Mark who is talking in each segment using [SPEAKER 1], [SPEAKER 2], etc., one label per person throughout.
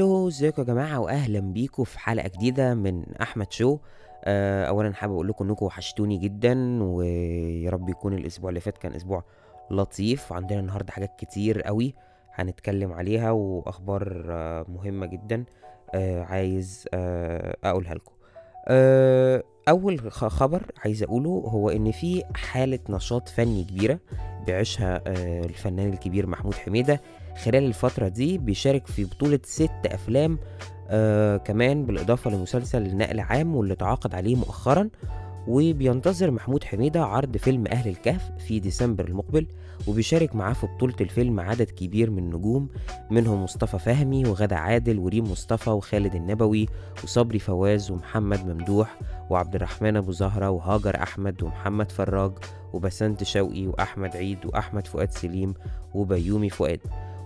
[SPEAKER 1] هلو ازيكم يا جماعة؟ واهلا بيكم في حلقة جديدة من أحمد شو. آه، اولا حابب أقول لكم إنكم وحشتوني جدا ويا رب يكون الأسبوع اللي فات كان أسبوع لطيف. وعندنا النهارده حاجات كتير قوي هنتكلم عليها وأخبار آه، مهمة جدا آه، عايز أقولها لكم. أول خ- خبر عايز أقوله هو إن في حالة نشاط فني كبيرة بيعيشها آه، الفنان الكبير محمود حميدة خلال الفترة دي بيشارك في بطولة ست أفلام آه كمان بالإضافة لمسلسل نقل عام واللي تعاقد عليه مؤخرا. وبينتظر محمود حميدة عرض فيلم أهل الكهف في ديسمبر المقبل وبيشارك معاه في بطولة الفيلم عدد كبير من النجوم منهم مصطفى فهمي وغادة عادل وريم مصطفى وخالد النبوي وصبري فواز ومحمد ممدوح وعبد الرحمن أبو زهرة وهاجر أحمد ومحمد فراج وبسنت شوقي وأحمد عيد وأحمد فؤاد سليم وبيومي فؤاد.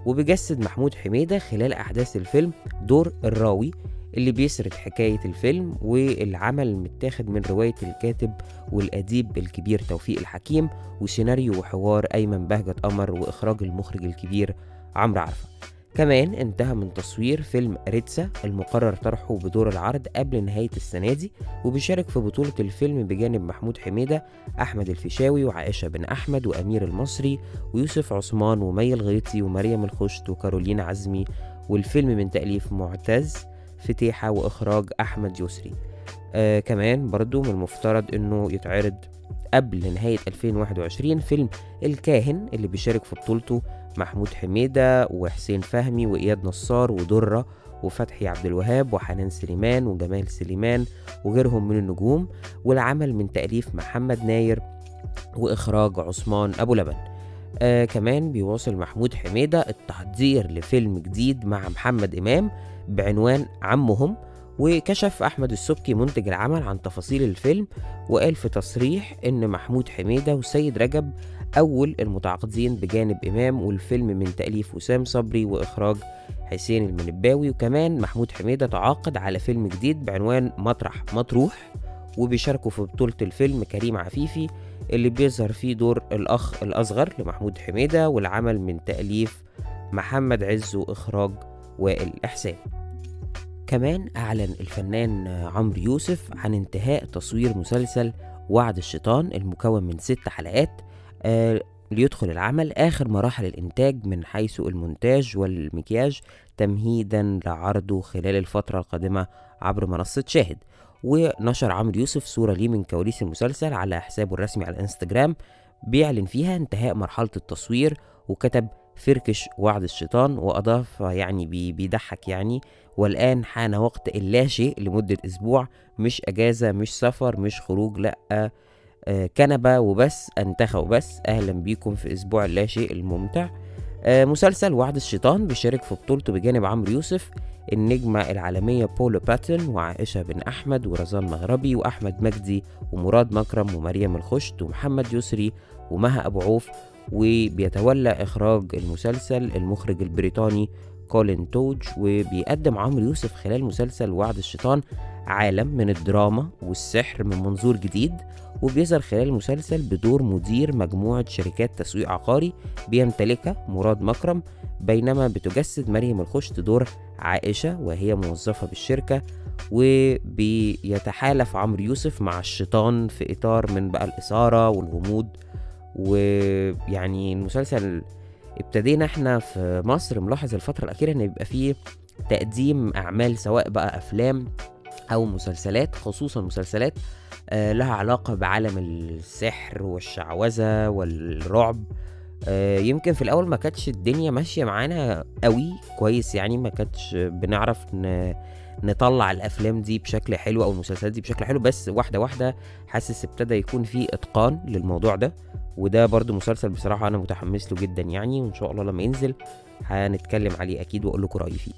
[SPEAKER 1] وبيجسد محمود حميدة خلال أحداث الفيلم دور الراوي اللي بيسرد حكاية الفيلم والعمل متاخد من رواية الكاتب والأديب الكبير توفيق الحكيم وسيناريو وحوار أيمن بهجت قمر وإخراج المخرج الكبير عمرو عرفة. كمان انتهى من تصوير فيلم ريتسا المقرر طرحه بدور العرض قبل نهاية السنة دي وبيشارك في بطولة الفيلم بجانب محمود حميدة أحمد الفيشاوي وعائشة بن أحمد وأمير المصري ويوسف عثمان ومي الغيطي ومريم الخشت وكارولين عزمي. والفيلم من تأليف معتز فتيحة وإخراج أحمد يسري آه كمان برضو من المفترض إنه يتعرض قبل نهاية 2021 فيلم الكاهن اللي بيشارك في بطولته محمود حميدة وحسين فهمي وإياد نصار ودرة وفتحي عبد الوهاب وحنان سليمان وجمال سليمان وغيرهم من النجوم والعمل من تأليف محمد ناير وإخراج عثمان أبو لبن. آه كمان بيواصل محمود حميدة التحضير لفيلم جديد مع محمد إمام بعنوان عمهم وكشف أحمد السبكي منتج العمل عن تفاصيل الفيلم وقال في تصريح إن محمود حميدة وسيد رجب أول المتعاقدين بجانب إمام والفيلم من تأليف وسام صبري وإخراج حسين المنباوي وكمان محمود حميدة تعاقد على فيلم جديد بعنوان مطرح مطروح وبيشاركوا في بطولة الفيلم كريم عفيفي اللي بيظهر فيه دور الأخ الأصغر لمحمود حميدة والعمل من تأليف محمد عز وإخراج وائل إحسان. كمان أعلن الفنان عمرو يوسف عن انتهاء تصوير مسلسل وعد الشيطان المكون من ست حلقات آه ليدخل العمل آخر مراحل الإنتاج من حيث المونتاج والمكياج تمهيدا لعرضه خلال الفترة القادمة عبر منصة شاهد. ونشر عمرو يوسف صورة ليه من كواليس المسلسل على حسابه الرسمي على الانستجرام بيعلن فيها انتهاء مرحلة التصوير وكتب فركش وعد الشيطان وأضاف يعني بي بيضحك يعني والآن حان وقت اللاشيء لمدة أسبوع مش أجازة مش سفر مش خروج لأ آه، كنبة وبس أنتخى وبس أهلا بيكم في أسبوع اللاشيء الممتع. مسلسل وعد الشيطان بيشارك في بطولته بجانب عمرو يوسف النجمة العالمية بولو باتن وعائشة بن أحمد ورزان مغربي وأحمد مجدي ومراد مكرم ومريم الخشت ومحمد يسري ومها أبو عوف. وبيتولى إخراج المسلسل المخرج البريطاني كولين توج وبيقدم عمرو يوسف خلال مسلسل وعد الشيطان عالم من الدراما والسحر من منظور جديد. وبيظهر خلال المسلسل بدور مدير مجموعة شركات تسويق عقاري بيمتلكها مراد مكرم بينما بتجسد مريم الخشت دور عائشة وهي موظفة بالشركة وبيتحالف عمرو يوسف مع الشيطان في إطار من بقى الإثارة والغموض. ويعني المسلسل ابتدينا إحنا في مصر ملاحظ الفترة الأخيرة إن يبقى فيه تقديم أعمال سواء بقى أفلام أو مسلسلات خصوصا مسلسلات لها علاقة بعالم السحر والشعوذة والرعب آه يمكن في الأول ما كانتش الدنيا ماشية معانا قوي كويس يعني ما كانتش بنعرف. نطلع الأفلام دي بشكل حلو أو المسلسلات دي بشكل حلو بس واحدة واحدة حاسس ابتدى يكون في إتقان للموضوع ده وده برضو مسلسل بصراحة أنا متحمس له جدا يعني وإن شاء الله لما ينزل هنتكلم عليه أكيد وأقول لكم رأيي فيه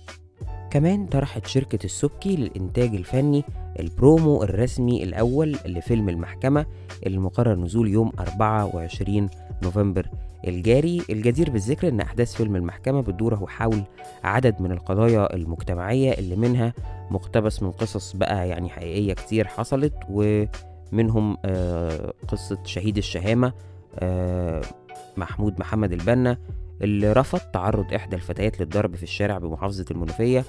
[SPEAKER 1] كمان طرحت شركة السبكي للإنتاج الفني البرومو الرسمي الأول لفيلم المحكمة اللي مقرر نزول يوم 24 نوفمبر. الجاري الجدير بالذكر إن أحداث فيلم المحكمة بتدور حول عدد من القضايا المجتمعية اللي منها مقتبس من قصص بقى يعني حقيقية كتير حصلت ومنهم آه قصة شهيد الشهامة آه محمود محمد البنا اللي رفض تعرض إحدى الفتيات للضرب في الشارع بمحافظة المنوفية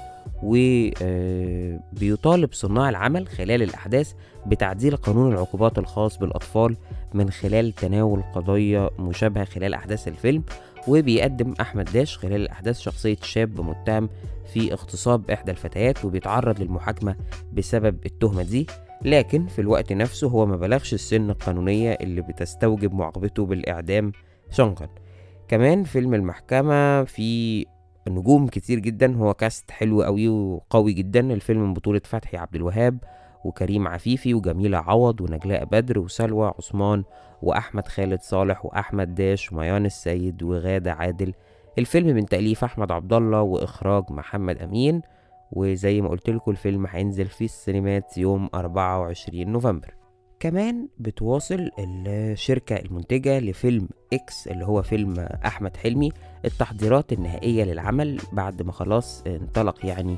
[SPEAKER 1] وبيطالب صناع العمل خلال الأحداث بتعديل قانون العقوبات الخاص بالأطفال من خلال تناول قضايا مشابهة خلال أحداث الفيلم وبيقدم أحمد داش خلال الأحداث شخصية شاب متهم في اغتصاب إحدى الفتيات وبيتعرض للمحاكمة بسبب التهمة دي. لكن في الوقت نفسه هو ما بلغش السن القانونية اللي بتستوجب معاقبته بالإعدام شنقا. كمان فيلم المحكمة في نجوم كتير جدا هو كاست حلو قوي وقوي جدا. الفيلم من بطولة فتحي عبد الوهاب وكريم عفيفي وجميلة عوض ونجلاء بدر وسلوى عثمان وأحمد خالد صالح وأحمد داش وميان السيد وغادة عادل. الفيلم من تأليف أحمد عبد الله وإخراج محمد أمين. وزي ما قلت لكم الفيلم هينزل في السينمات يوم 24 نوفمبر. كمان بتواصل الشركة المنتجة لفيلم إكس اللي هو فيلم أحمد حلمي التحضيرات النهائية للعمل بعد ما خلاص انطلق يعني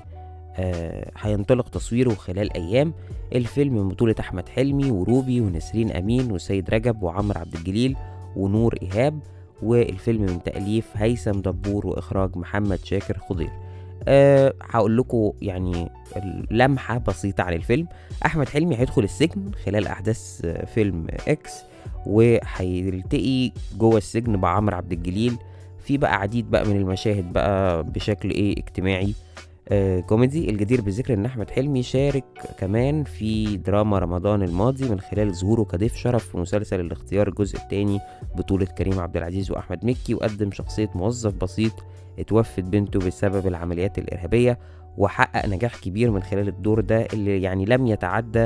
[SPEAKER 1] آه، هينطلق تصويره خلال أيام. الفيلم من بطولة أحمد حلمي وروبي ونسرين أمين وسيد رجب وعمرو عبد الجليل ونور إيهاب والفيلم من تأليف هيثم دبور وإخراج محمد شاكر خضير. أه هقول لكم يعني لمحة بسيطة عن الفيلم. أحمد حلمي هيدخل السجن خلال أحداث فيلم إكس وهيلتقي جوه السجن بعمرو عبد الجليل. في بقى عديد بقى من المشاهد بقى بشكل إيه اجتماعي. كوميدي الجدير بالذكر إن أحمد حلمي شارك كمان في دراما رمضان الماضي من خلال ظهوره كضيف شرف في مسلسل الاختيار الجزء الثاني بطولة كريم عبد العزيز وأحمد مكي وقدم شخصية موظف بسيط اتوفت بنته بسبب العمليات الإرهابية وحقق نجاح كبير من خلال الدور ده اللي يعني لم يتعدى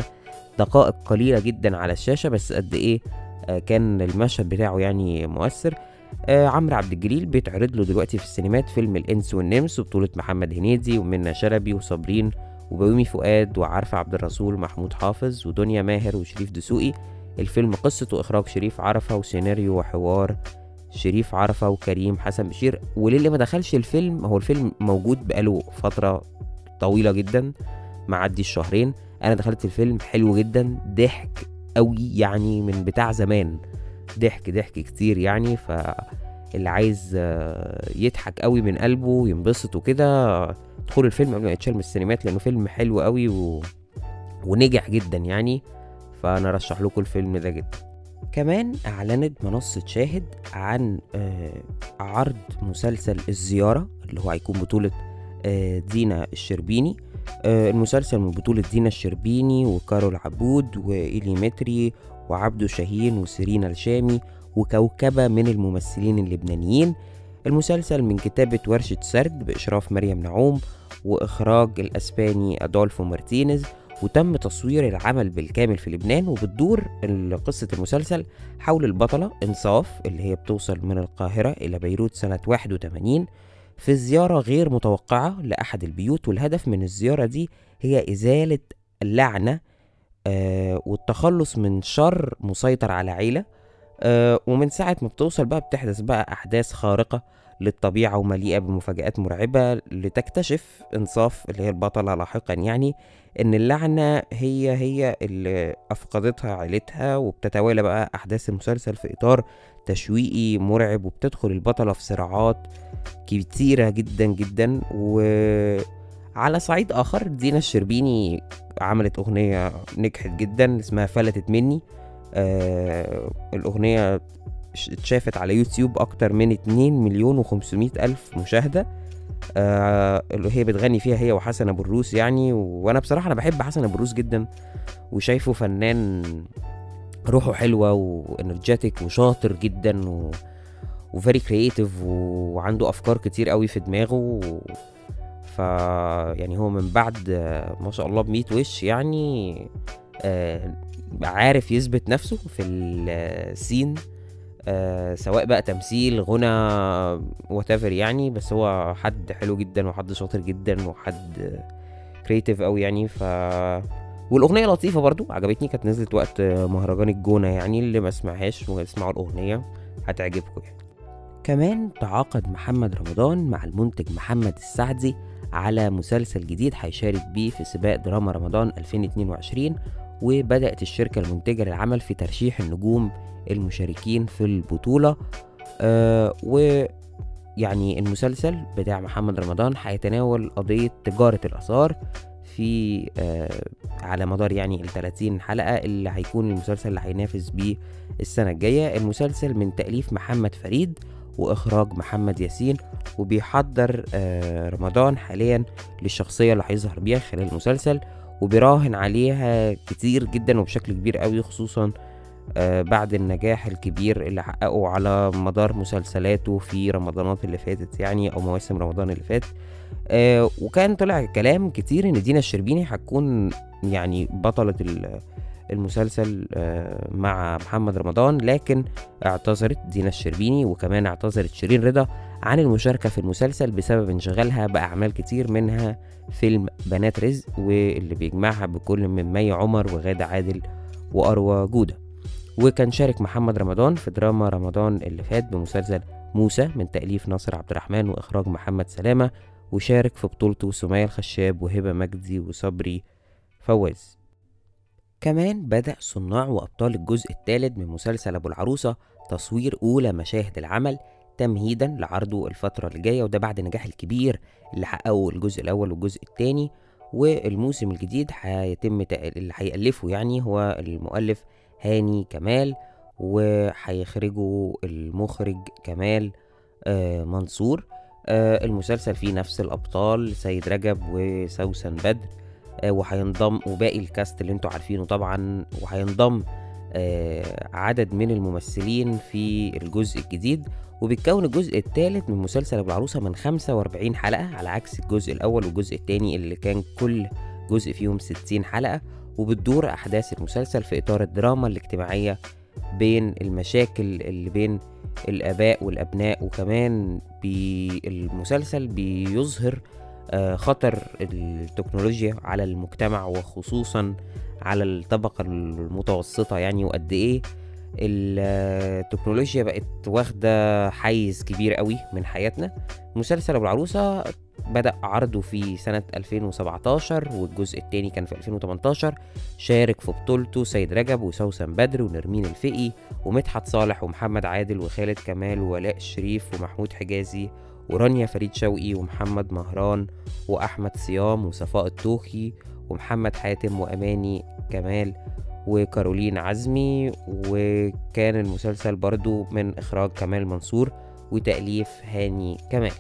[SPEAKER 1] دقائق قليلة جدا على الشاشة بس قد إيه آه كان المشهد بتاعه يعني مؤثر. آه عمرو عبد الجليل بيتعرض له دلوقتي في السينمات فيلم الإنس والنمس وبطولة محمد هنيدي ومنى شلبي وصابرين وبيومي فؤاد وعارفة عبد الرسول محمود حافظ ودنيا ماهر وشريف دسوقي. الفيلم قصة وإخراج شريف عرفة وسيناريو وحوار شريف عرفة وكريم حسن بشير. وللي ما دخلش الفيلم هو الفيلم موجود بقاله فترة طويلة جدا معدي الشهرين. أنا دخلت الفيلم حلو جدا ضحك قوي يعني من بتاع زمان. ضحك ضحك كتير يعني فاللي عايز آه، يضحك قوي من قلبه وينبسط وكده ادخلوا الفيلم قبل ما يتشال من السينمات لأنه فيلم حلو قوي و... ونجح جدا يعني فأنا رشح لكم الفيلم ده جدا. كمان أعلنت منصة شاهد عن آه، عرض مسلسل الزيارة اللي هو هيكون بطولة آه، دينا الشربيني. المسلسل من بطولة دينا الشربيني وكارول عبود وإيلي متري وعبده شاهين وسيرينا الشامي وكوكبة من الممثلين اللبنانيين. المسلسل من كتابة ورشة سرد بإشراف مريم نعوم وإخراج الأسباني أدولفو مارتينيز وتم تصوير العمل بالكامل في لبنان وبتدور قصة المسلسل حول البطلة إنصاف اللي هي بتوصل من القاهرة إلى بيروت سنة 81 في زيارة غير متوقعة لأحد البيوت والهدف من الزيارة دي هي إزالة اللعنة آه والتخلص من شر مسيطر على عيلة آه ومن ساعة ما بتوصل بقى بتحدث بقى أحداث خارقة للطبيعة ومليئة بمفاجآت مرعبة لتكتشف إنصاف اللي هي البطلة لاحقا. يعني إن اللعنة هي هي اللي أفقدتها عيلتها وبتتوالى بقى أحداث المسلسل في إطار تشويقي مرعب وبتدخل البطلة في صراعات كتيرة جدا جدا وعلى صعيد آخر دينا الشربيني عملت أغنية نجحت جدا اسمها فلتت مني. آه الأغنية اتشافت على يوتيوب أكتر من 2 مليون و500 ألف مشاهدة. آه اللي هي بتغني فيها هي وحسن أبو الروس يعني. وأنا بصراحة أنا بحب حسن أبو الروس جدا وشايفه فنان روحه حلوة و energetic وشاطر جدا و و very creative وعنده أفكار كتير قوي في دماغه و... ف يعني هو من بعد ما شاء الله بميت وش يعني آه عارف يثبت نفسه في ال scene آه سواء بقى تمثيل غنى whatever يعني. بس هو حد حلو جدا وحد شاطر جدا وحد creative قوي يعني. ف والأغنية لطيفة برضو عجبتني. كانت نزلت وقت مهرجان الجونة يعني اللي ما سمعهاش واسمعوا الأغنية هتعجبكم يعني. كمان تعاقد محمد رمضان مع المنتج محمد السعدي على مسلسل جديد هيشارك بيه في سباق دراما رمضان 2022 وبدأت الشركة المنتجة للعمل في ترشيح النجوم المشاركين في البطولة. آه يعني المسلسل بتاع محمد رمضان هيتناول قضية تجارة الآثار في آه على مدار يعني ال 30 حلقة اللي هيكون المسلسل اللي هينافس بيه السنة الجاية. المسلسل من تأليف محمد فريد وإخراج محمد ياسين وبيحضر آه رمضان حاليا للشخصية اللي هيظهر بيها خلال المسلسل وبيراهن عليها كتير جدا وبشكل كبير قوي خصوصا آه بعد النجاح الكبير اللي حققه على مدار مسلسلاته في رمضانات اللي فاتت يعني أو مواسم رمضان اللي فات. آه وكان طلع كلام كتير إن دينا الشربيني هتكون يعني بطلة المسلسل آه مع محمد رمضان لكن اعتذرت دينا الشربيني وكمان اعتذرت شيرين رضا عن المشاركة في المسلسل بسبب انشغالها بأعمال كتير منها فيلم بنات رزق واللي بيجمعها بكل من مي عمر وغادة عادل وأروى جودة. وكان شارك محمد رمضان في دراما رمضان اللي فات بمسلسل موسى من تأليف ناصر عبد الرحمن وإخراج محمد سلامة وشارك في بطولته سمية الخشاب وهبة مجدي وصبري فواز. كمان بدأ صناع وأبطال الجزء الثالث من مسلسل أبو العروسة تصوير أولى مشاهد العمل تمهيدا لعرضه الفترة الجاية وده بعد النجاح الكبير اللي حققه الجزء الأول والجزء الثاني. والموسم الجديد هيتم اللي هيألفه يعني هو المؤلف هاني كمال وهيخرجه المخرج كمال آه منصور. آه المسلسل فيه نفس الأبطال سيد رجب وسوسن بدر. وهينضم وباقي الكاست اللي أنتوا عارفينه طبعا وهينضم آه عدد من الممثلين في الجزء الجديد وبيتكون الجزء الثالث من مسلسل أبو العروسة من 45 حلقة على عكس الجزء الأول والجزء الثاني اللي كان كل جزء فيهم 60 حلقة وبتدور أحداث المسلسل في إطار الدراما الاجتماعية بين المشاكل اللي بين الآباء والأبناء وكمان بي المسلسل بيظهر آه خطر التكنولوجيا على المجتمع وخصوصا على الطبقة المتوسطة يعني وقد إيه التكنولوجيا بقت واخدة حيز كبير قوي من حياتنا. مسلسل أبو العروسة بدأ عرضه في سنة 2017 والجزء الثاني كان في 2018 شارك في بطولته سيد رجب وسوسن بدر ونرمين الفقي ومدحت صالح ومحمد عادل وخالد كمال وولاء الشريف ومحمود حجازي ورانيا فريد شوقي ومحمد مهران وأحمد صيام وصفاء التوخي ومحمد حاتم وأماني كمال وكارولين عزمي وكان المسلسل برضو من إخراج كمال منصور وتأليف هاني كمال.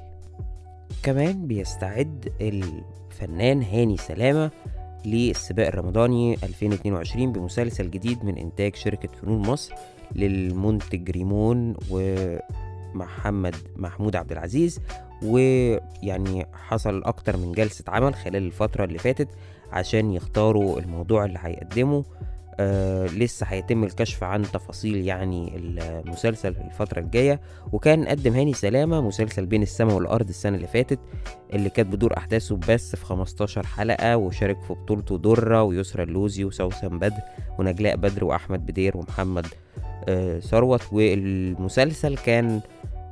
[SPEAKER 1] كمان بيستعد الفنان هاني سلامة للسباق الرمضاني 2022 بمسلسل جديد من إنتاج شركة فنون مصر للمنتج ريمون ومحمد محمود عبد العزيز ويعني حصل أكتر من جلسة عمل خلال الفترة اللي فاتت عشان يختاروا الموضوع اللي هيقدمه. آه لسه هيتم الكشف عن تفاصيل يعني المسلسل في الفترة الجاية. وكان قدم هاني سلامة مسلسل بين السماء والأرض السنة اللي فاتت اللي كانت بدور أحداثه بس في 15 حلقة وشارك في بطولته درة ويسرى اللوزي وسوسن بدر ونجلاء بدر وأحمد بدير ومحمد ثروت والمسلسل كان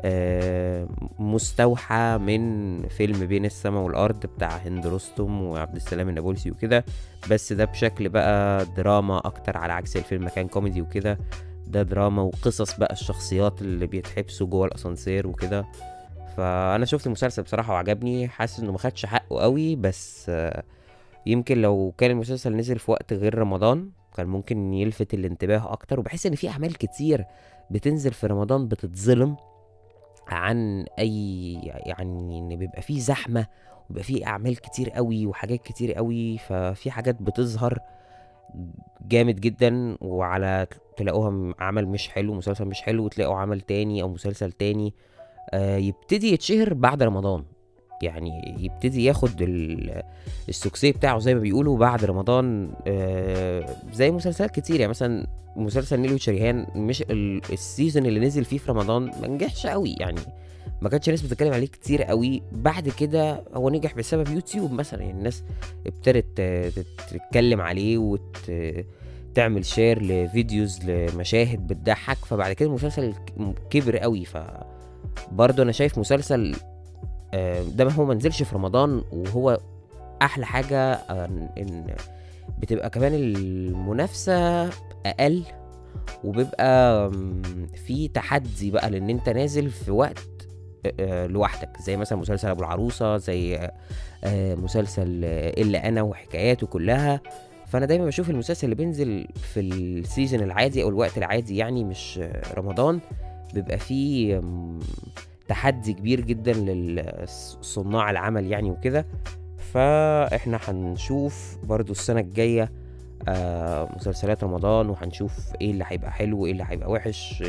[SPEAKER 1] آه مستوحى من فيلم بين السماء والأرض بتاع هند رستم وعبد السلام النابلسي وكده. بس ده بشكل بقى دراما أكتر على عكس الفيلم كان كوميدي وكده. ده دراما وقصص بقى الشخصيات اللي بيتحبسوا جوه الأسانسير وكده. فأنا شفت المسلسل بصراحة وعجبني حاسس إنه مخدش حقه قوي. بس آه يمكن لو كان المسلسل نزل في وقت غير رمضان كان ممكن يلفت الانتباه أكتر وبحس إن في أعمال كتير بتنزل في رمضان بتتظلم عن أي يعني إن بيبقى فيه زحمة وبيبقى فيه أعمال كتير قوي وحاجات كتير قوي ففي حاجات بتظهر جامد جدا وعلى تلاقوها عمل مش حلو مسلسل مش حلو وتلاقوا عمل تاني أو مسلسل تاني آه يبتدي يتشهر بعد رمضان. يعني يبتدي ياخد ال success بتاعه زي ما بيقولوا بعد رمضان آه زي مسلسلات كتير. يعني مثلا مسلسل نيلي وشريهان مش ال season اللي نزل فيه في رمضان ما نجحش قوي. يعني ما كانتش الناس بتتكلم عليه كتير قوي. بعد كده هو نجح بسبب يوتيوب مثلا. يعني الناس ابتدت تتكلم عليه وتعمل share ل videos لمشاهد بتضحك. فبعد كده المسلسل كبر قوي. ف برضه أنا شايف مسلسل ده ما هو منزلش في رمضان وهو أحلى حاجة إن بتبقى كمان المنافسة أقل وبيبقى في تحدي بقى لأن أنت نازل في وقت آه، لوحدك زي مثلا مسلسل أبو العروسة زي آه، مسلسل آه، إلا أنا وحكاياته كلها. فأنا دايما بشوف المسلسل اللي بينزل في السيزون العادي أو الوقت العادي يعني مش آه، رمضان بيبقى فيه تحدي كبير جدا للصناع العمل يعني وكده. فإحنا هنشوف برضو السنة الجاية آه، مسلسلات رمضان وهنشوف إيه اللي هيبقى حلو وإيه اللي هيبقى وحش.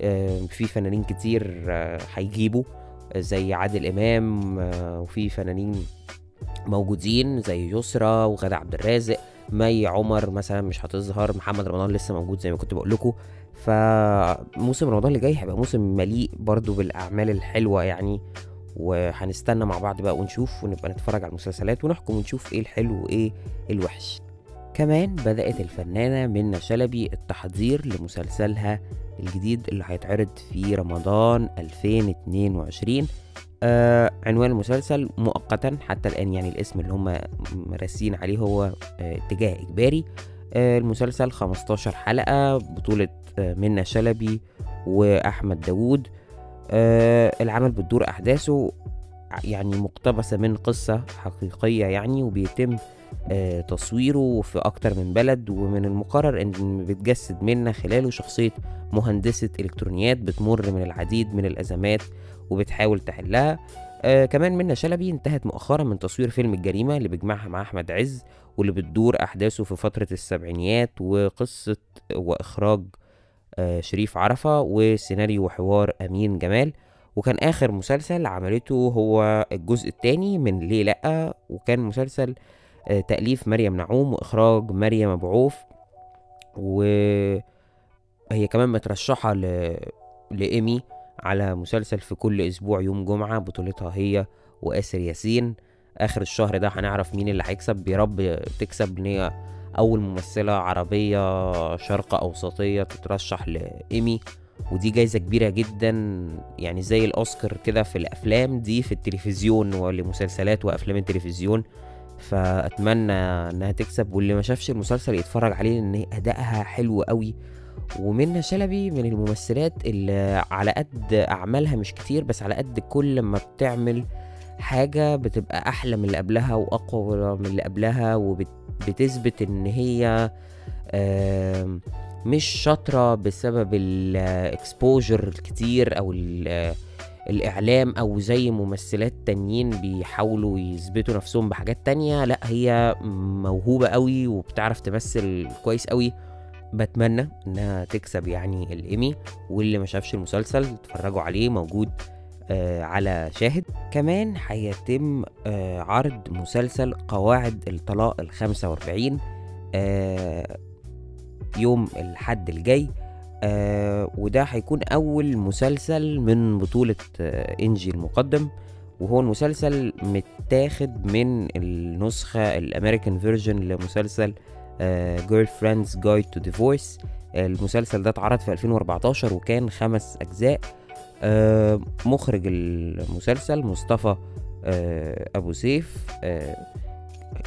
[SPEAKER 1] آه، في فنانين كتير آه، هيجيبوا زي عادل إمام وفي فنانين موجودين زي يسرا وغادة عبد الرازق مي عمر مثلا مش هتظهر محمد رمضان لسه موجود زي ما كنت بقول لكم. فموسم رمضان اللي جاي هيبقى موسم مليء برضو بالأعمال الحلوة يعني وهنستنى مع بعض بقى ونشوف ونبقى نتفرج على المسلسلات ونحكم ونشوف إيه الحلو وإيه الوحش. كمان بدأت الفنانة منى شلبي التحضير لمسلسلها الجديد اللي هيتعرض في رمضان 2022 آه عنوان المسلسل مؤقتا حتى الآن يعني الاسم اللي هم مرسين عليه هو آه اتجاه إجباري. آه المسلسل 15 حلقة بطولة منى شلبي وأحمد داوود. آه العمل بتدور أحداثه يعني مقتبسة من قصة حقيقية يعني وبيتم آه، تصويره في أكتر من بلد. ومن المقرر إن بتجسد منا خلاله شخصية مهندسة إلكترونيات بتمر من العديد من الأزمات وبتحاول تحلها. آه كمان منى شلبي انتهت مؤخرا من تصوير فيلم الجريمة اللي بيجمعها مع أحمد عز واللي بتدور أحداثه في فترة السبعينيات وقصة وإخراج آه شريف عرفة وسيناريو وحوار أمين جمال. وكان آخر مسلسل عملته هو الجزء الثاني من ليه لأ. وكان مسلسل آه، تأليف مريم نعوم وإخراج مريم أبو عوف. وهي كمان مترشحة ل... لإيمي على مسلسل في كل أسبوع يوم جمعة بطولتها هي وآسر ياسين. آخر الشهر ده هنعرف مين اللي هيكسب. يا رب تكسب إن هي أول ممثلة عربية شرق أوسطية تترشح لإيمي ودي جايزة كبيرة جدا يعني زي الأوسكار كده في الأفلام دي في التلفزيون ولمسلسلات وأفلام التلفزيون. فأتمنى إنها تكسب واللي ما شافش المسلسل يتفرج عليه لأن أدائها حلو قوي. ومنى شلبي من الممثلات اللي على قد أعمالها مش كتير بس على قد كل ما بتعمل حاجة بتبقى أحلى من اللي قبلها وأقوى من اللي قبلها وبتثبت إن هي مش شاطرة بسبب الاكسبوجر الكتير أو ال- الإعلام أو زي ممثلات تانيين بيحاولوا يثبتوا نفسهم بحاجات تانية. لأ هي موهوبة قوي وبتعرف تمثل كويس قوي. بتمنى إنها تكسب يعني الإيمي واللي ما شافش المسلسل اتفرجوا عليه موجود آه على شاهد. كمان هيتم آه عرض مسلسل قواعد الطلاق ال 45 آه يوم الحد الجاي. آه وده هيكون أول مسلسل من بطولة آه إنجي المقدم. وهو المسلسل متاخد من النسخة ال American version لمسلسل Girlfriends' Guide to Divorce المسلسل ده اتعرض في 2014 وكان خمس أجزاء. آه مخرج المسلسل مصطفى آه أبو سيف آه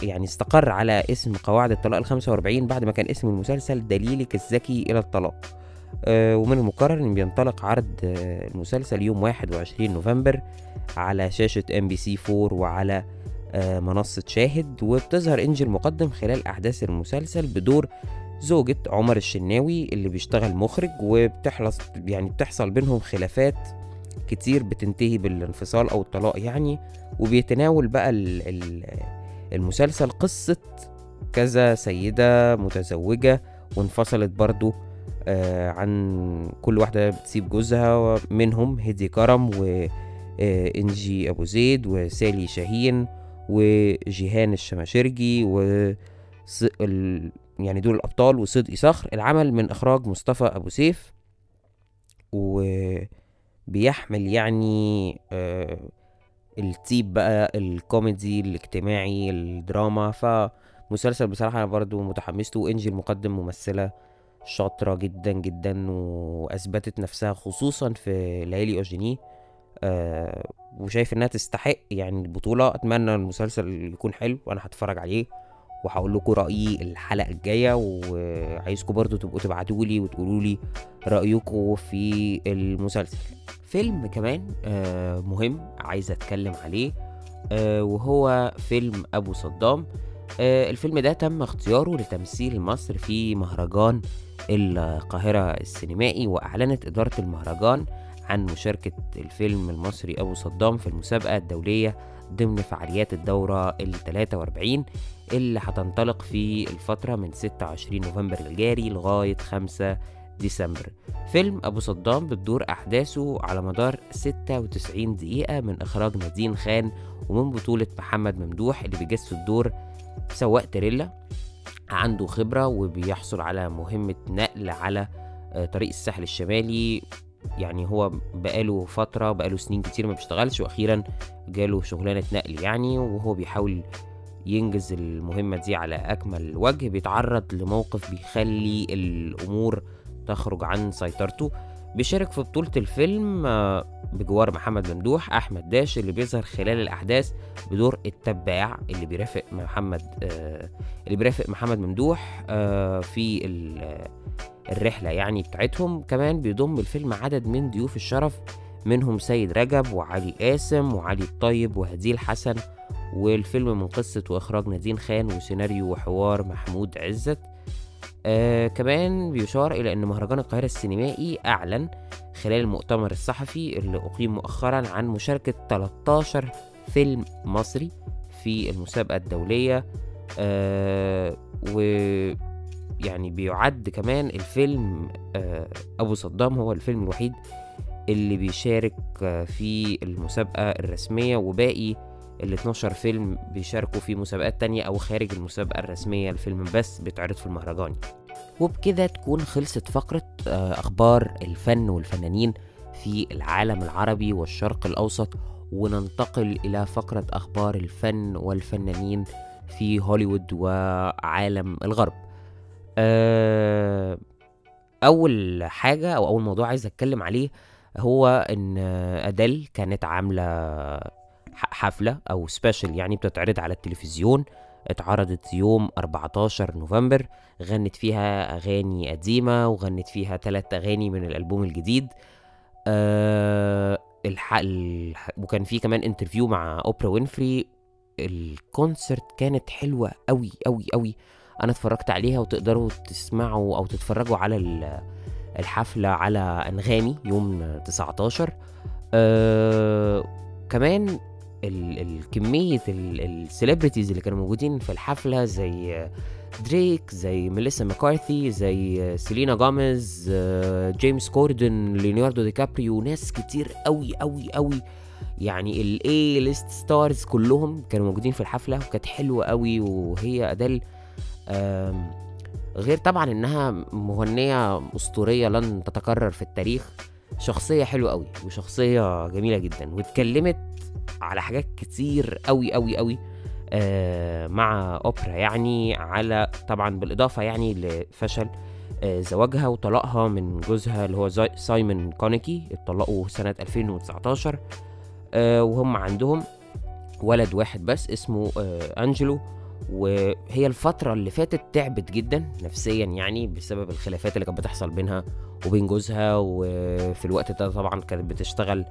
[SPEAKER 1] يعني استقر على اسم قواعد الطلاق ال 45 بعد ما كان اسم المسلسل دليلك الذكي إلى الطلاق. آه، ومن المقرر إن بينطلق عرض آه، المسلسل يوم 21 نوفمبر على شاشة ام بي سي 4 وعلى آه، منصة شاهد وبتظهر انجي المقدم خلال أحداث المسلسل بدور زوجة عمر الشناوي اللي بيشتغل مخرج وبتحلص يعني بتحصل بينهم خلافات كتير بتنتهي بالانفصال أو الطلاق يعني وبيتناول بقى ال- ال- المسلسل قصة كذا سيدة متزوجة وانفصلت برضو آه، عن كل واحدة بتسيب جوزها منهم هدي كرم وإنجي أبو زيد وسالي شاهين وجيهان الشماشرجي و. يعني دول الأبطال وصدقي صخر العمل من إخراج مصطفى أبو سيف وبيحمل يعني آه التيب بقى الكوميدي الاجتماعي الدراما. فمسلسل بصراحة أنا برضو متحمس له وإنجي المقدم ممثلة شاطرة جدا جدا وأثبتت نفسها خصوصا في ليالي أوجينيه آه وشايف إنها تستحق يعني البطولة. أتمنى المسلسل يكون حلو وأنا هتفرج عليه. وهقول لكم رأيي الحلقة الجاية وعايزكم برضو تبقوا تبعتوا لي وتقولوا لي رأيكم في المسلسل. فيلم كمان آه مهم عايز أتكلم عليه آه وهو فيلم أبو صدام. آه الفيلم ده تم اختياره لتمثيل مصر في مهرجان القاهرة السينمائي وأعلنت إدارة المهرجان عن مشاركة الفيلم المصري أبو صدام في المسابقة الدولية ضمن فعاليات الدورة ال 43 اللي هتنطلق في الفترة من 26 نوفمبر الجاري لغاية 5 ديسمبر. فيلم أبو صدام بتدور أحداثه على مدار 96 دقيقة من إخراج نادين خان ومن بطولة محمد ممدوح اللي بيجسد دور سواق تريلا. عنده خبرة وبيحصل على مهمة نقل على آه، طريق الساحل الشمالي يعني هو بقاله فترة بقاله سنين كتير ما بيشتغلش وأخيرا جاله شغلانة نقل يعني وهو بيحاول ينجز المهمة دي على أكمل وجه بيتعرض لموقف بيخلي الأمور تخرج عن سيطرته. بيشارك في بطولة الفيلم آه، بجوار محمد ممدوح أحمد داش اللي بيظهر خلال الأحداث بدور التباع اللي بيرافق محمد آه، اللي بيرافق محمد ممدوح آه، في الرحلة يعني بتاعتهم كمان بيضم الفيلم عدد من ضيوف الشرف منهم سيد رجب وعلي قاسم وعلي الطيب وهديل حسن والفيلم من قصة وإخراج نادين خان وسيناريو وحوار محمود عزت. آه كمان بيشار إلى أن مهرجان القاهرة السينمائي أعلن خلال المؤتمر الصحفي اللي أقيم مؤخرا عن مشاركة 13 فيلم مصري في المسابقة الدولية. آه و يعني بيعد كمان الفيلم آه أبو صدام هو الفيلم الوحيد اللي بيشارك آه، في المسابقة الرسمية وباقي ال 12 فيلم بيشاركوا في مسابقات تانية أو خارج المسابقة الرسمية الفيلم بس بيتعرض في المهرجان. وبكده تكون خلصت فقرة آه، أخبار الفن والفنانين في العالم العربي والشرق الأوسط وننتقل إلى فقرة أخبار الفن والفنانين في هوليوود وعالم الغرب. آه، أول حاجة أو أول موضوع عايز أتكلم عليه هو إن أديل كانت عاملة ح- حفلة أو سبيشال يعني بتتعرض على التلفزيون اتعرضت يوم 14 نوفمبر غنت فيها أغاني قديمة وغنت فيها تلات أغاني من الألبوم الجديد. أه الح... الح... وكان في كمان interview مع أوبرا وينفري. ال concert كانت حلوة أوي أوي أوي. أنا اتفرجت عليها وتقدروا تسمعوا أو تتفرجوا على ال- الحفلة على أنغامي يوم 19 أه كمان ال- ال- كمية ال celebrities اللي كانوا موجودين في الحفلة زي دريك زي ميليسا ماكارثي زي سيلينا جوميز آه، جيمس كوردن ليوناردو دي كابريو ناس كتير قوي قوي قوي يعني ال A list stars كلهم كانوا موجودين في الحفلة وكانت حلوة قوي وهي أديل غير طبعا إنها مغنية أسطورية لن تتكرر في التاريخ شخصية حلوة قوي وشخصية جميلة جدا واتكلمت على حاجات كتير قوي قوي قوي آه مع أوبرا يعني على طبعا بالإضافة يعني لفشل آه زواجها وطلاقها من جوزها اللي هو سايمون كونيكي اتطلقوا سنة 2019 آه وهم عندهم ولد واحد بس اسمه أنجلو. وهي الفترة اللي فاتت تعبت جدا نفسيا يعني بسبب الخلافات اللي كانت بتحصل بينها وبين جوزها وفي الوقت ده طبعا كانت بتشتغل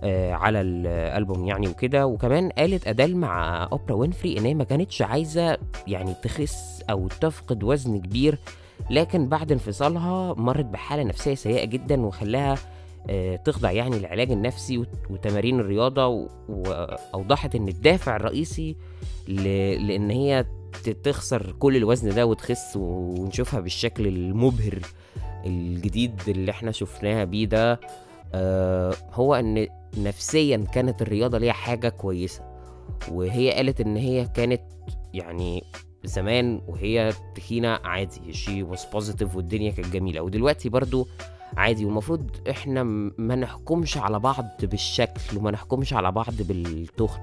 [SPEAKER 1] آه، على الألبوم يعني وكده. وكمان قالت أديل مع أوبرا وينفري إن هي ما كانتش عايزة يعني تخس أو تفقد وزن كبير لكن بعد انفصالها مرت بحالة نفسية سيئة جدا وخلاها تخضع يعني للعلاج النفسي وت- وتمارين الرياضة و- واوضحت إن الدافع الرئيسي ل- لإن هي تخسر كل الوزن ده وتخس ونشوفها بالشكل المبهر الجديد اللي إحنا شفناها بيه ده آه، هو إن نفسيا كانت الرياضة ليها حاجة كويسة وهي قالت إن هي كانت يعني زمان وهي تخينة عادي she was positive والدنيا كانت جميلة ودلوقتي برضو عادي. والمفروض إحنا ما نحكمش على بعض بالشكل وما نحكمش على بعض بالتخن.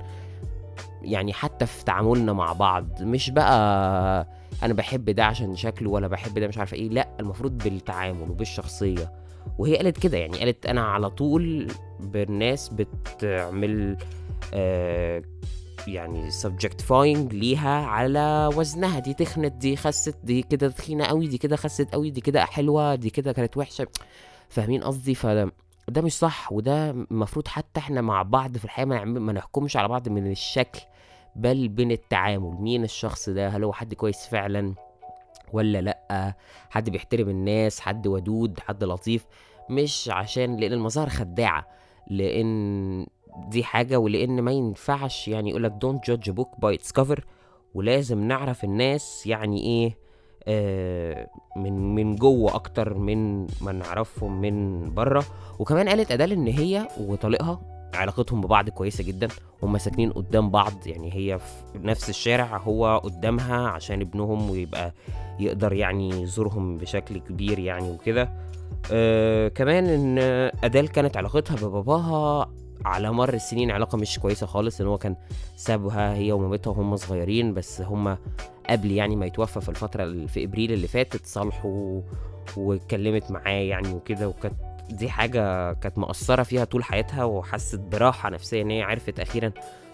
[SPEAKER 1] يعني حتى في تعاملنا مع بعض مش بقى أنا بحب ده عشان شكله ولا بحب ده مش عارفة إيه. لأ المفروض بالتعامل وبالشخصية. وهي قالت كده يعني قالت أنا على طول بالناس بتعمل آه يعني subjectifying ليها على وزنها. دي تخنت دي خست دي كده تخينة قوي دي كده خست قوي دي كده حلوة دي كده كانت وحشة. فاهمين قصدي؟ فده ده مش صح وده المفروض حتى إحنا مع بعض في الحياة ما, نعم- ما نحكمش على بعض من الشكل بل من التعامل. مين الشخص ده؟ هل هو حد كويس فعلا ولا لأ؟ حد بيحترم الناس حد ودود حد لطيف؟ مش عشان لأن المظاهر خداعة لأن دي حاجة ولأن ما ينفعش يعني يقولك don't judge a book by its ولازم نعرف الناس يعني إيه آه من من جوه أكتر من ما نعرفهم من بره وكمان قالت ادال إن هي وطليقها علاقتهم ببعض كويسة جدا. هما ساكنين قدام بعض يعني هي في نفس الشارع هو قدامها عشان ابنهم ويبقى يقدر يعني يزورهم بشكل كبير يعني وكده. آه كمان إن ادال كانت علاقتها بباباها على مر السنين علاقة مش كويسة خالص إن هو كان سابها هي ومامتها وهم صغيرين بس هم قبل يعني ما يتوفى في الفترة ال- في إبريل اللي فاتت صالحوا واتكلمت معاه يعني وكده وكانت دي حاجة كانت مأثرة فيها طول حياتها وحست براحة نفسية إن هي عرفت أخيرا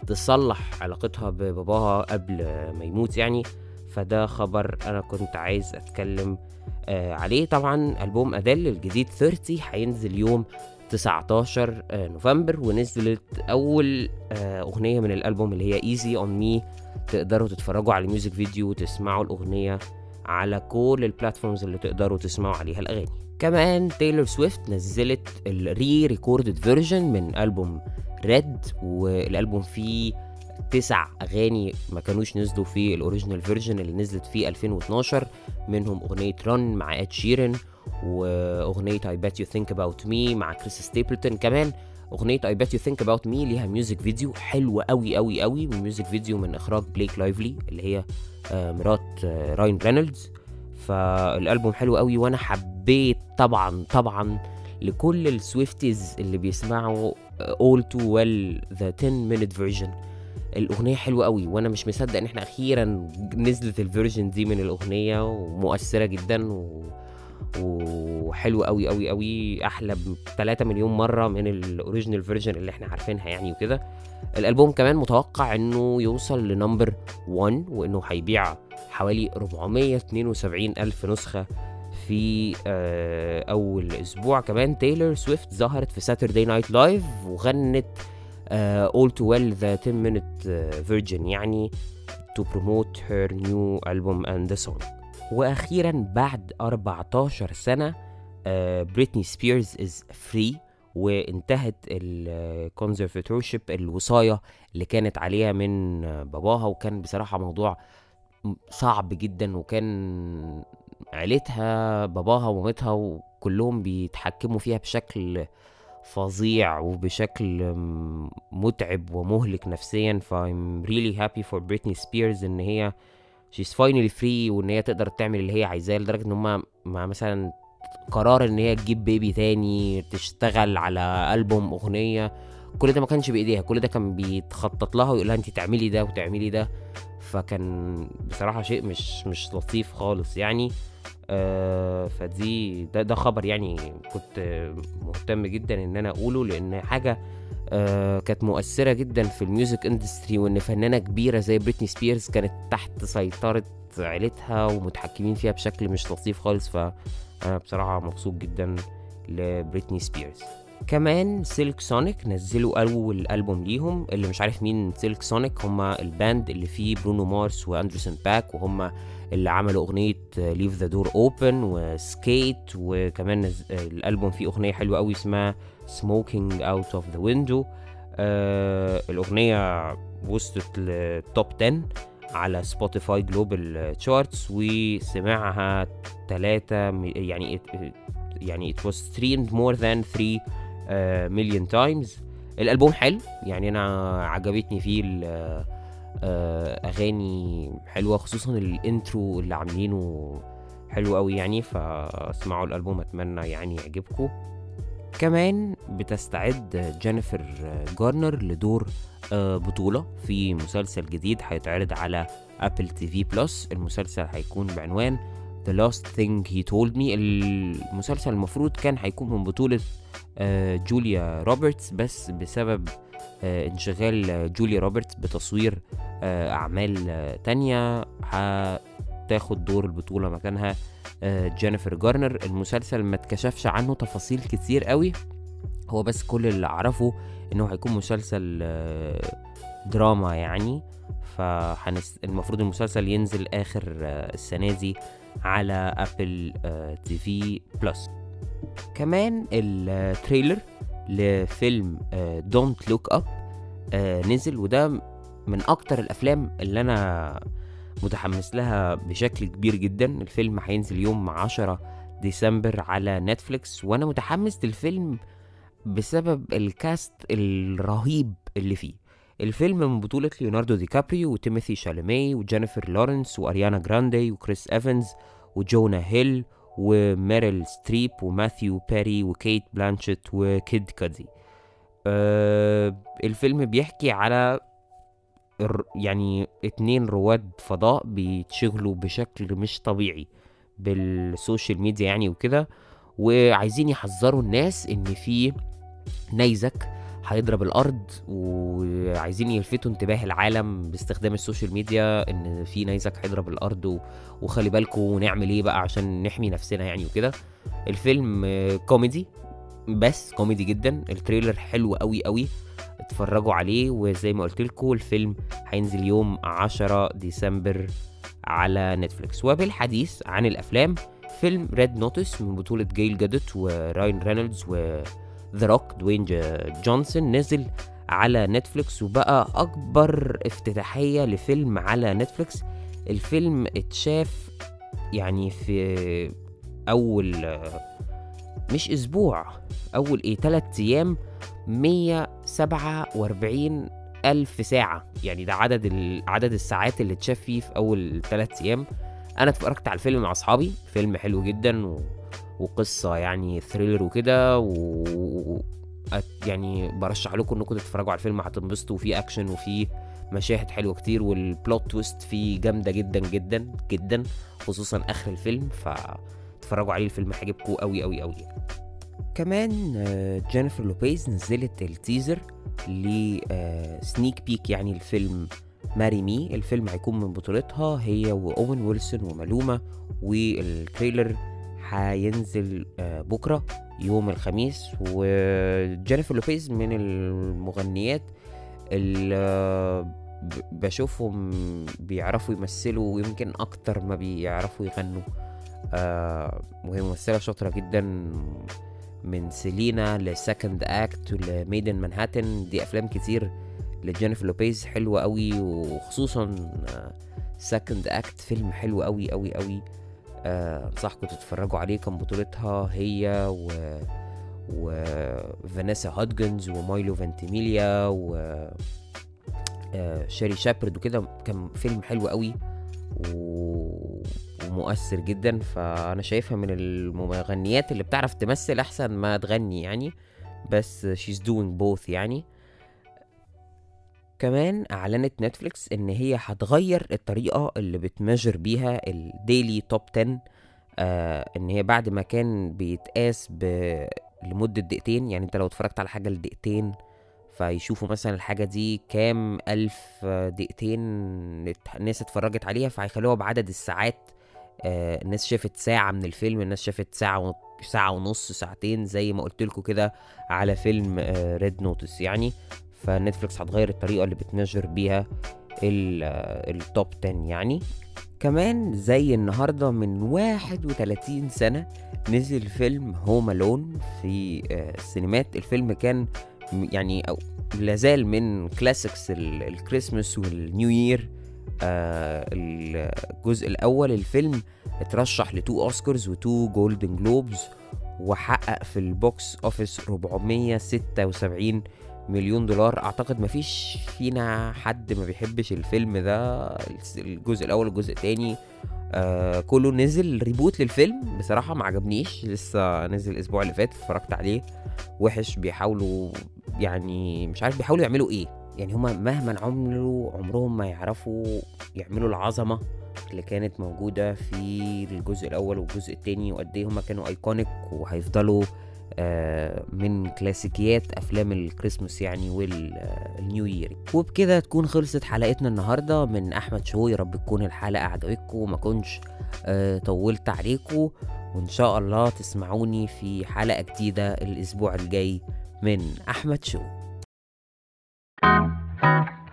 [SPEAKER 1] تصلح علاقتها بباباها قبل ما يموت يعني. فده خبر أنا كنت عايز أتكلم آه عليه. طبعا ألبوم أديل الجديد 30 هينزل يوم 19 آه، نوفمبر ونزلت أول آه، أغنية من الألبوم اللي هي Easy on Me تقدروا تتفرجوا على ال music video وتسمعوا الأغنية على كل ال platforms اللي تقدروا تسمعوا عليها الأغاني. كمان تايلور سويفت نزلت ال re-recorded version من ألبوم Red والألبوم فيه تسع أغاني ما كانوش نزلوا في ال original version اللي نزلت في 2012 منهم أغنية Run مع اد شيرن وأغنية I bet you think about me مع كريس ستيبلتون كمان. أغنية I bet you think about me ليها music video حلوة قوي قوي قوي و music video من إخراج بليك لايفلي اللي هي آه، مرات آه، راين رينولدز فالألبوم حلو قوي وأنا حبيت طبعا طبعا لكل ال Swifties اللي بيسمعوا آه، all too well the 10 minute version. الأغنية حلوة قوي وأنا مش مصدق إن إحنا أخيرا نزلت ال version دي من الأغنية ومؤثرة جدا و... وحلو قوي قوي قوي أحلى ب 3 مليون مرة من ال original version اللي إحنا عارفينها يعني وكده. الألبوم كمان متوقع إنه يوصل ل number 1 وإنه هيبيع حوالي 472 ألف نسخة في آه، أول أسبوع كمان. تايلور سويفت ظهرت في Saturday Night Live وغنت All Too Well The 10 Minute آه، Version يعني to promote her new album and the song. وأخيرا بعد 14 سنة بريتني سبيرز is free وانتهت ال conservatorship الوصاية اللي كانت عليها من آه، باباها وكان بصراحة موضوع صعب جدا وكان عيلتها باباها ومامتها وكلهم بيتحكموا فيها بشكل فظيع وبشكل متعب ومهلك نفسيا. ف I'm really happy for Britney Spears إن هي she's finally free وإن هي تقدر تعمل اللي هي عايزاه لدرجة إن هما مع مثلا قرار إن هي تجيب بيبي تاني تشتغل على ألبوم أغنية. كل ده ما كانش بإيديها كل ده كان بيتخطط لها ويقول لها انت تعملي ده وتعملي ده. فكان بصراحة شيء مش مش لطيف خالص. يعني آه فدي ده ده خبر يعني كنت مهتم جدا إن أنا أقوله لأن حاجة آه كانت مؤثرة جدا في ال music industry وإن فنانة كبيرة زي بريتني سبيرز كانت تحت سيطرة عيلتها ومتحكمين فيها بشكل مش لطيف خالص. فانا بصراحة مبسوط جدا لبريتني سبيرز. كمان سيلك سونيك نزلوا أول ألبوم ليهم اللي مش عارف مين سيلك سونيك هما ال band اللي فيه برونو مارس وأندرسون باك وهما اللي عملوا أغنية Leave the Door Open و Skate وكمان. الألبوم فيه أغنية حلوة قوي اسمها سموكينج اوت اوف ذا ويندو الأغنية وصلت لل top 10 على سبوتيفاي global charts وسمعها 3 يعني يعني it was streamed more than 3 uh, million times. الألبوم حلو يعني أنا عجبتني فيه آه، أغاني حلوة خصوصا ال intro اللي عاملينه حلو قوي يعني فاسمعوا الألبوم أتمنى يعني يعجبكم. كمان بتستعد جينيفر جارنر لدور آه، بطولة في مسلسل جديد هيتعرض على Apple TV Plus المسلسل هيكون بعنوان The Last Thing He Told Me. المسلسل المفروض كان هيكون من بطولة آه، جوليا روبرتس بس بسبب آه، انشغال جولي روبرتس بتصوير آه، أعمال آه، تانية هتاخد دور البطولة مكانها آه، جينيفر جارنر. المسلسل ما اتكشفش عنه تفاصيل كتير قوي هو بس كل اللي أعرفه إنه هيكون مسلسل آه، دراما يعني. فهنس... المفروض المسلسل ينزل آخر آه، السنة دي على آه، TV Plus كمان ال trailer لفيلم Don't Look Up نزل وده من أكتر الأفلام اللي أنا متحمس لها بشكل كبير جدا. الفيلم هينزل يوم 10 ديسمبر على نتفليكس وأنا متحمس للفيلم بسبب ال cast الرهيب اللي فيه. الفيلم من بطولة ليوناردو دي كابريو وتيموثي شاليمي وجينيفر لورنس وأريانا جراندي وكريس إيفنز وجونا هيل وميريل ستريب وماثيو بيري وكيت بلانشيت وكيد كادي أه الفيلم بيحكي على يعني اتنين رواد فضاء بيتشغلوا بشكل مش طبيعي بال social media يعني وكده وعايزين يحذروا الناس إن في نيزك هيضرب الأرض وعايزين يلفتوا انتباه العالم باستخدام ال social media إن في نيزك هيضرب الأرض و... وخلي بالكم ونعمل إيه بقى عشان نحمي نفسنا يعني وكده. الفيلم كوميدي بس كوميدي جدا. ال trailer حلو قوي قوي اتفرجوا عليه. وزي ما قلت لكم الفيلم هينزل يوم 10 ديسمبر على نتفليكس. وبالحديث عن الأفلام فيلم Red Notice من بطولة جيل جادوت وراين رينولدز و The Rock دوين جونسون نزل على نتفليكس وبقى أكبر افتتاحية لفيلم على نتفليكس الفيلم اتشاف يعني في أول مش أسبوع أول إيه تلات أيام 147 ألف ساعة يعني ده عدد. عدد الساعات اللي اتشاف فيه في أول تلات أيام أنا اتفرجت على الفيلم مع أصحابي فيلم حلو جدا و... وقصة يعني thriller وكده و... يعني برشح لكم إنكم تتفرجوا على الفيلم هتنبسطوا. وفيه اكشن وفيه مشاهد حلوة كتير وال plot twist فيه جامدة جدا جدا جدا خصوصا آخر الفيلم. فتتفرجوا عليه الفيلم هيعجبكم قوي قوي قوي كمان آه، جينيفر لوبيز نزلت ال teaser ل sneak peek يعني الفيلم Marry Me الفيلم هيكون من بطولتها هي وأوين ويلسون ومالومة وال trailer هينزل آه، بكرة يوم الخميس وجينيفر لوبيز من المغنيات اللي آه، بشوفهم بيعرفوا يمثلوا ويمكن أكتر ما بيعرفوا يغنوا. آه، وهي ممثلة شاطرة جدا من سيلينا ل Second Act ول Maid in Manhattan. دي أفلام كتير لجينيفر لوبيز حلوة قوي وخصوصا Second Act. فيلم حلو قوي قوي قوي انصحكم تتفرجوا عليه كان بطولتها هي و و فانيسا هودجنز ومايلو فانتيميليا و آه، شيري شابرد وكده. كان فيلم حلو قوي و... ومؤثر جدا. فأنا شايفها من المغنيات اللي بتعرف تمثل أحسن ما تغني يعني. بس she's doing both يعني. كمان أعلنت نتفليكس إن هي هتغير الطريقة اللي بت measure بيها ال daily top 10 آه إن هي بعد ما كان بيتقاس ب... لمدة دقيقتين يعني أنت لو اتفرجت على حاجة لدقيقتين فيشوفوا مثلا الحاجة دي كام آه، دقيقتين الناس اتفرجت عليها فهيخلوها بعدد الساعات آه الناس شافت ساعة من الفيلم الناس شافت ساعة و... ساعة ونص ساعتين زي ما قلت لكم كده على فيلم Red Notice يعني. ف Netflix هتغير الطريقة اللي بت measure بيها ال- آه، ال top 10 يعني. كمان زي النهارده من 31 سنة نزل فيلم Home Alone في آه، السينمات. الفيلم كان يعني أو لازال من classics ال- ال Christmas وال New Year آه، الجزء الأول. الفيلم اترشح ل two Oscars و two Golden Globes وحقق في ال box office 476 مليون دولار. أعتقد مفيش فينا حد ما بيحبش الفيلم ده. الجزء الأول والجزء التاني آه كله نزل reboot للفيلم. بصراحة ما عجبنيش. لسه نزل الأسبوع اللي فات اتفرجت عليه. وحش. بيحاولوا يعني مش عارف بيحاولوا يعملوا إيه. يعني هما مهما عملوا عمرهم ما يعرفوا يعملوا العظمة اللي كانت موجودة في الجزء الأول والجزء التاني وقد إيه هما كانوا iconic وهيفضلوا آه، آه، من كلاسيكيات أفلام الكريسماس يعني وال New Year. وبكده تكون خلصت حلقتنا النهارده من أحمد شوي رب تكون الحلقة عجبتكم وما كنتش آه، طولت عليكم. وإن شاء الله تسمعوني في حلقة جديدة الأسبوع الجاي من أحمد شوي thank you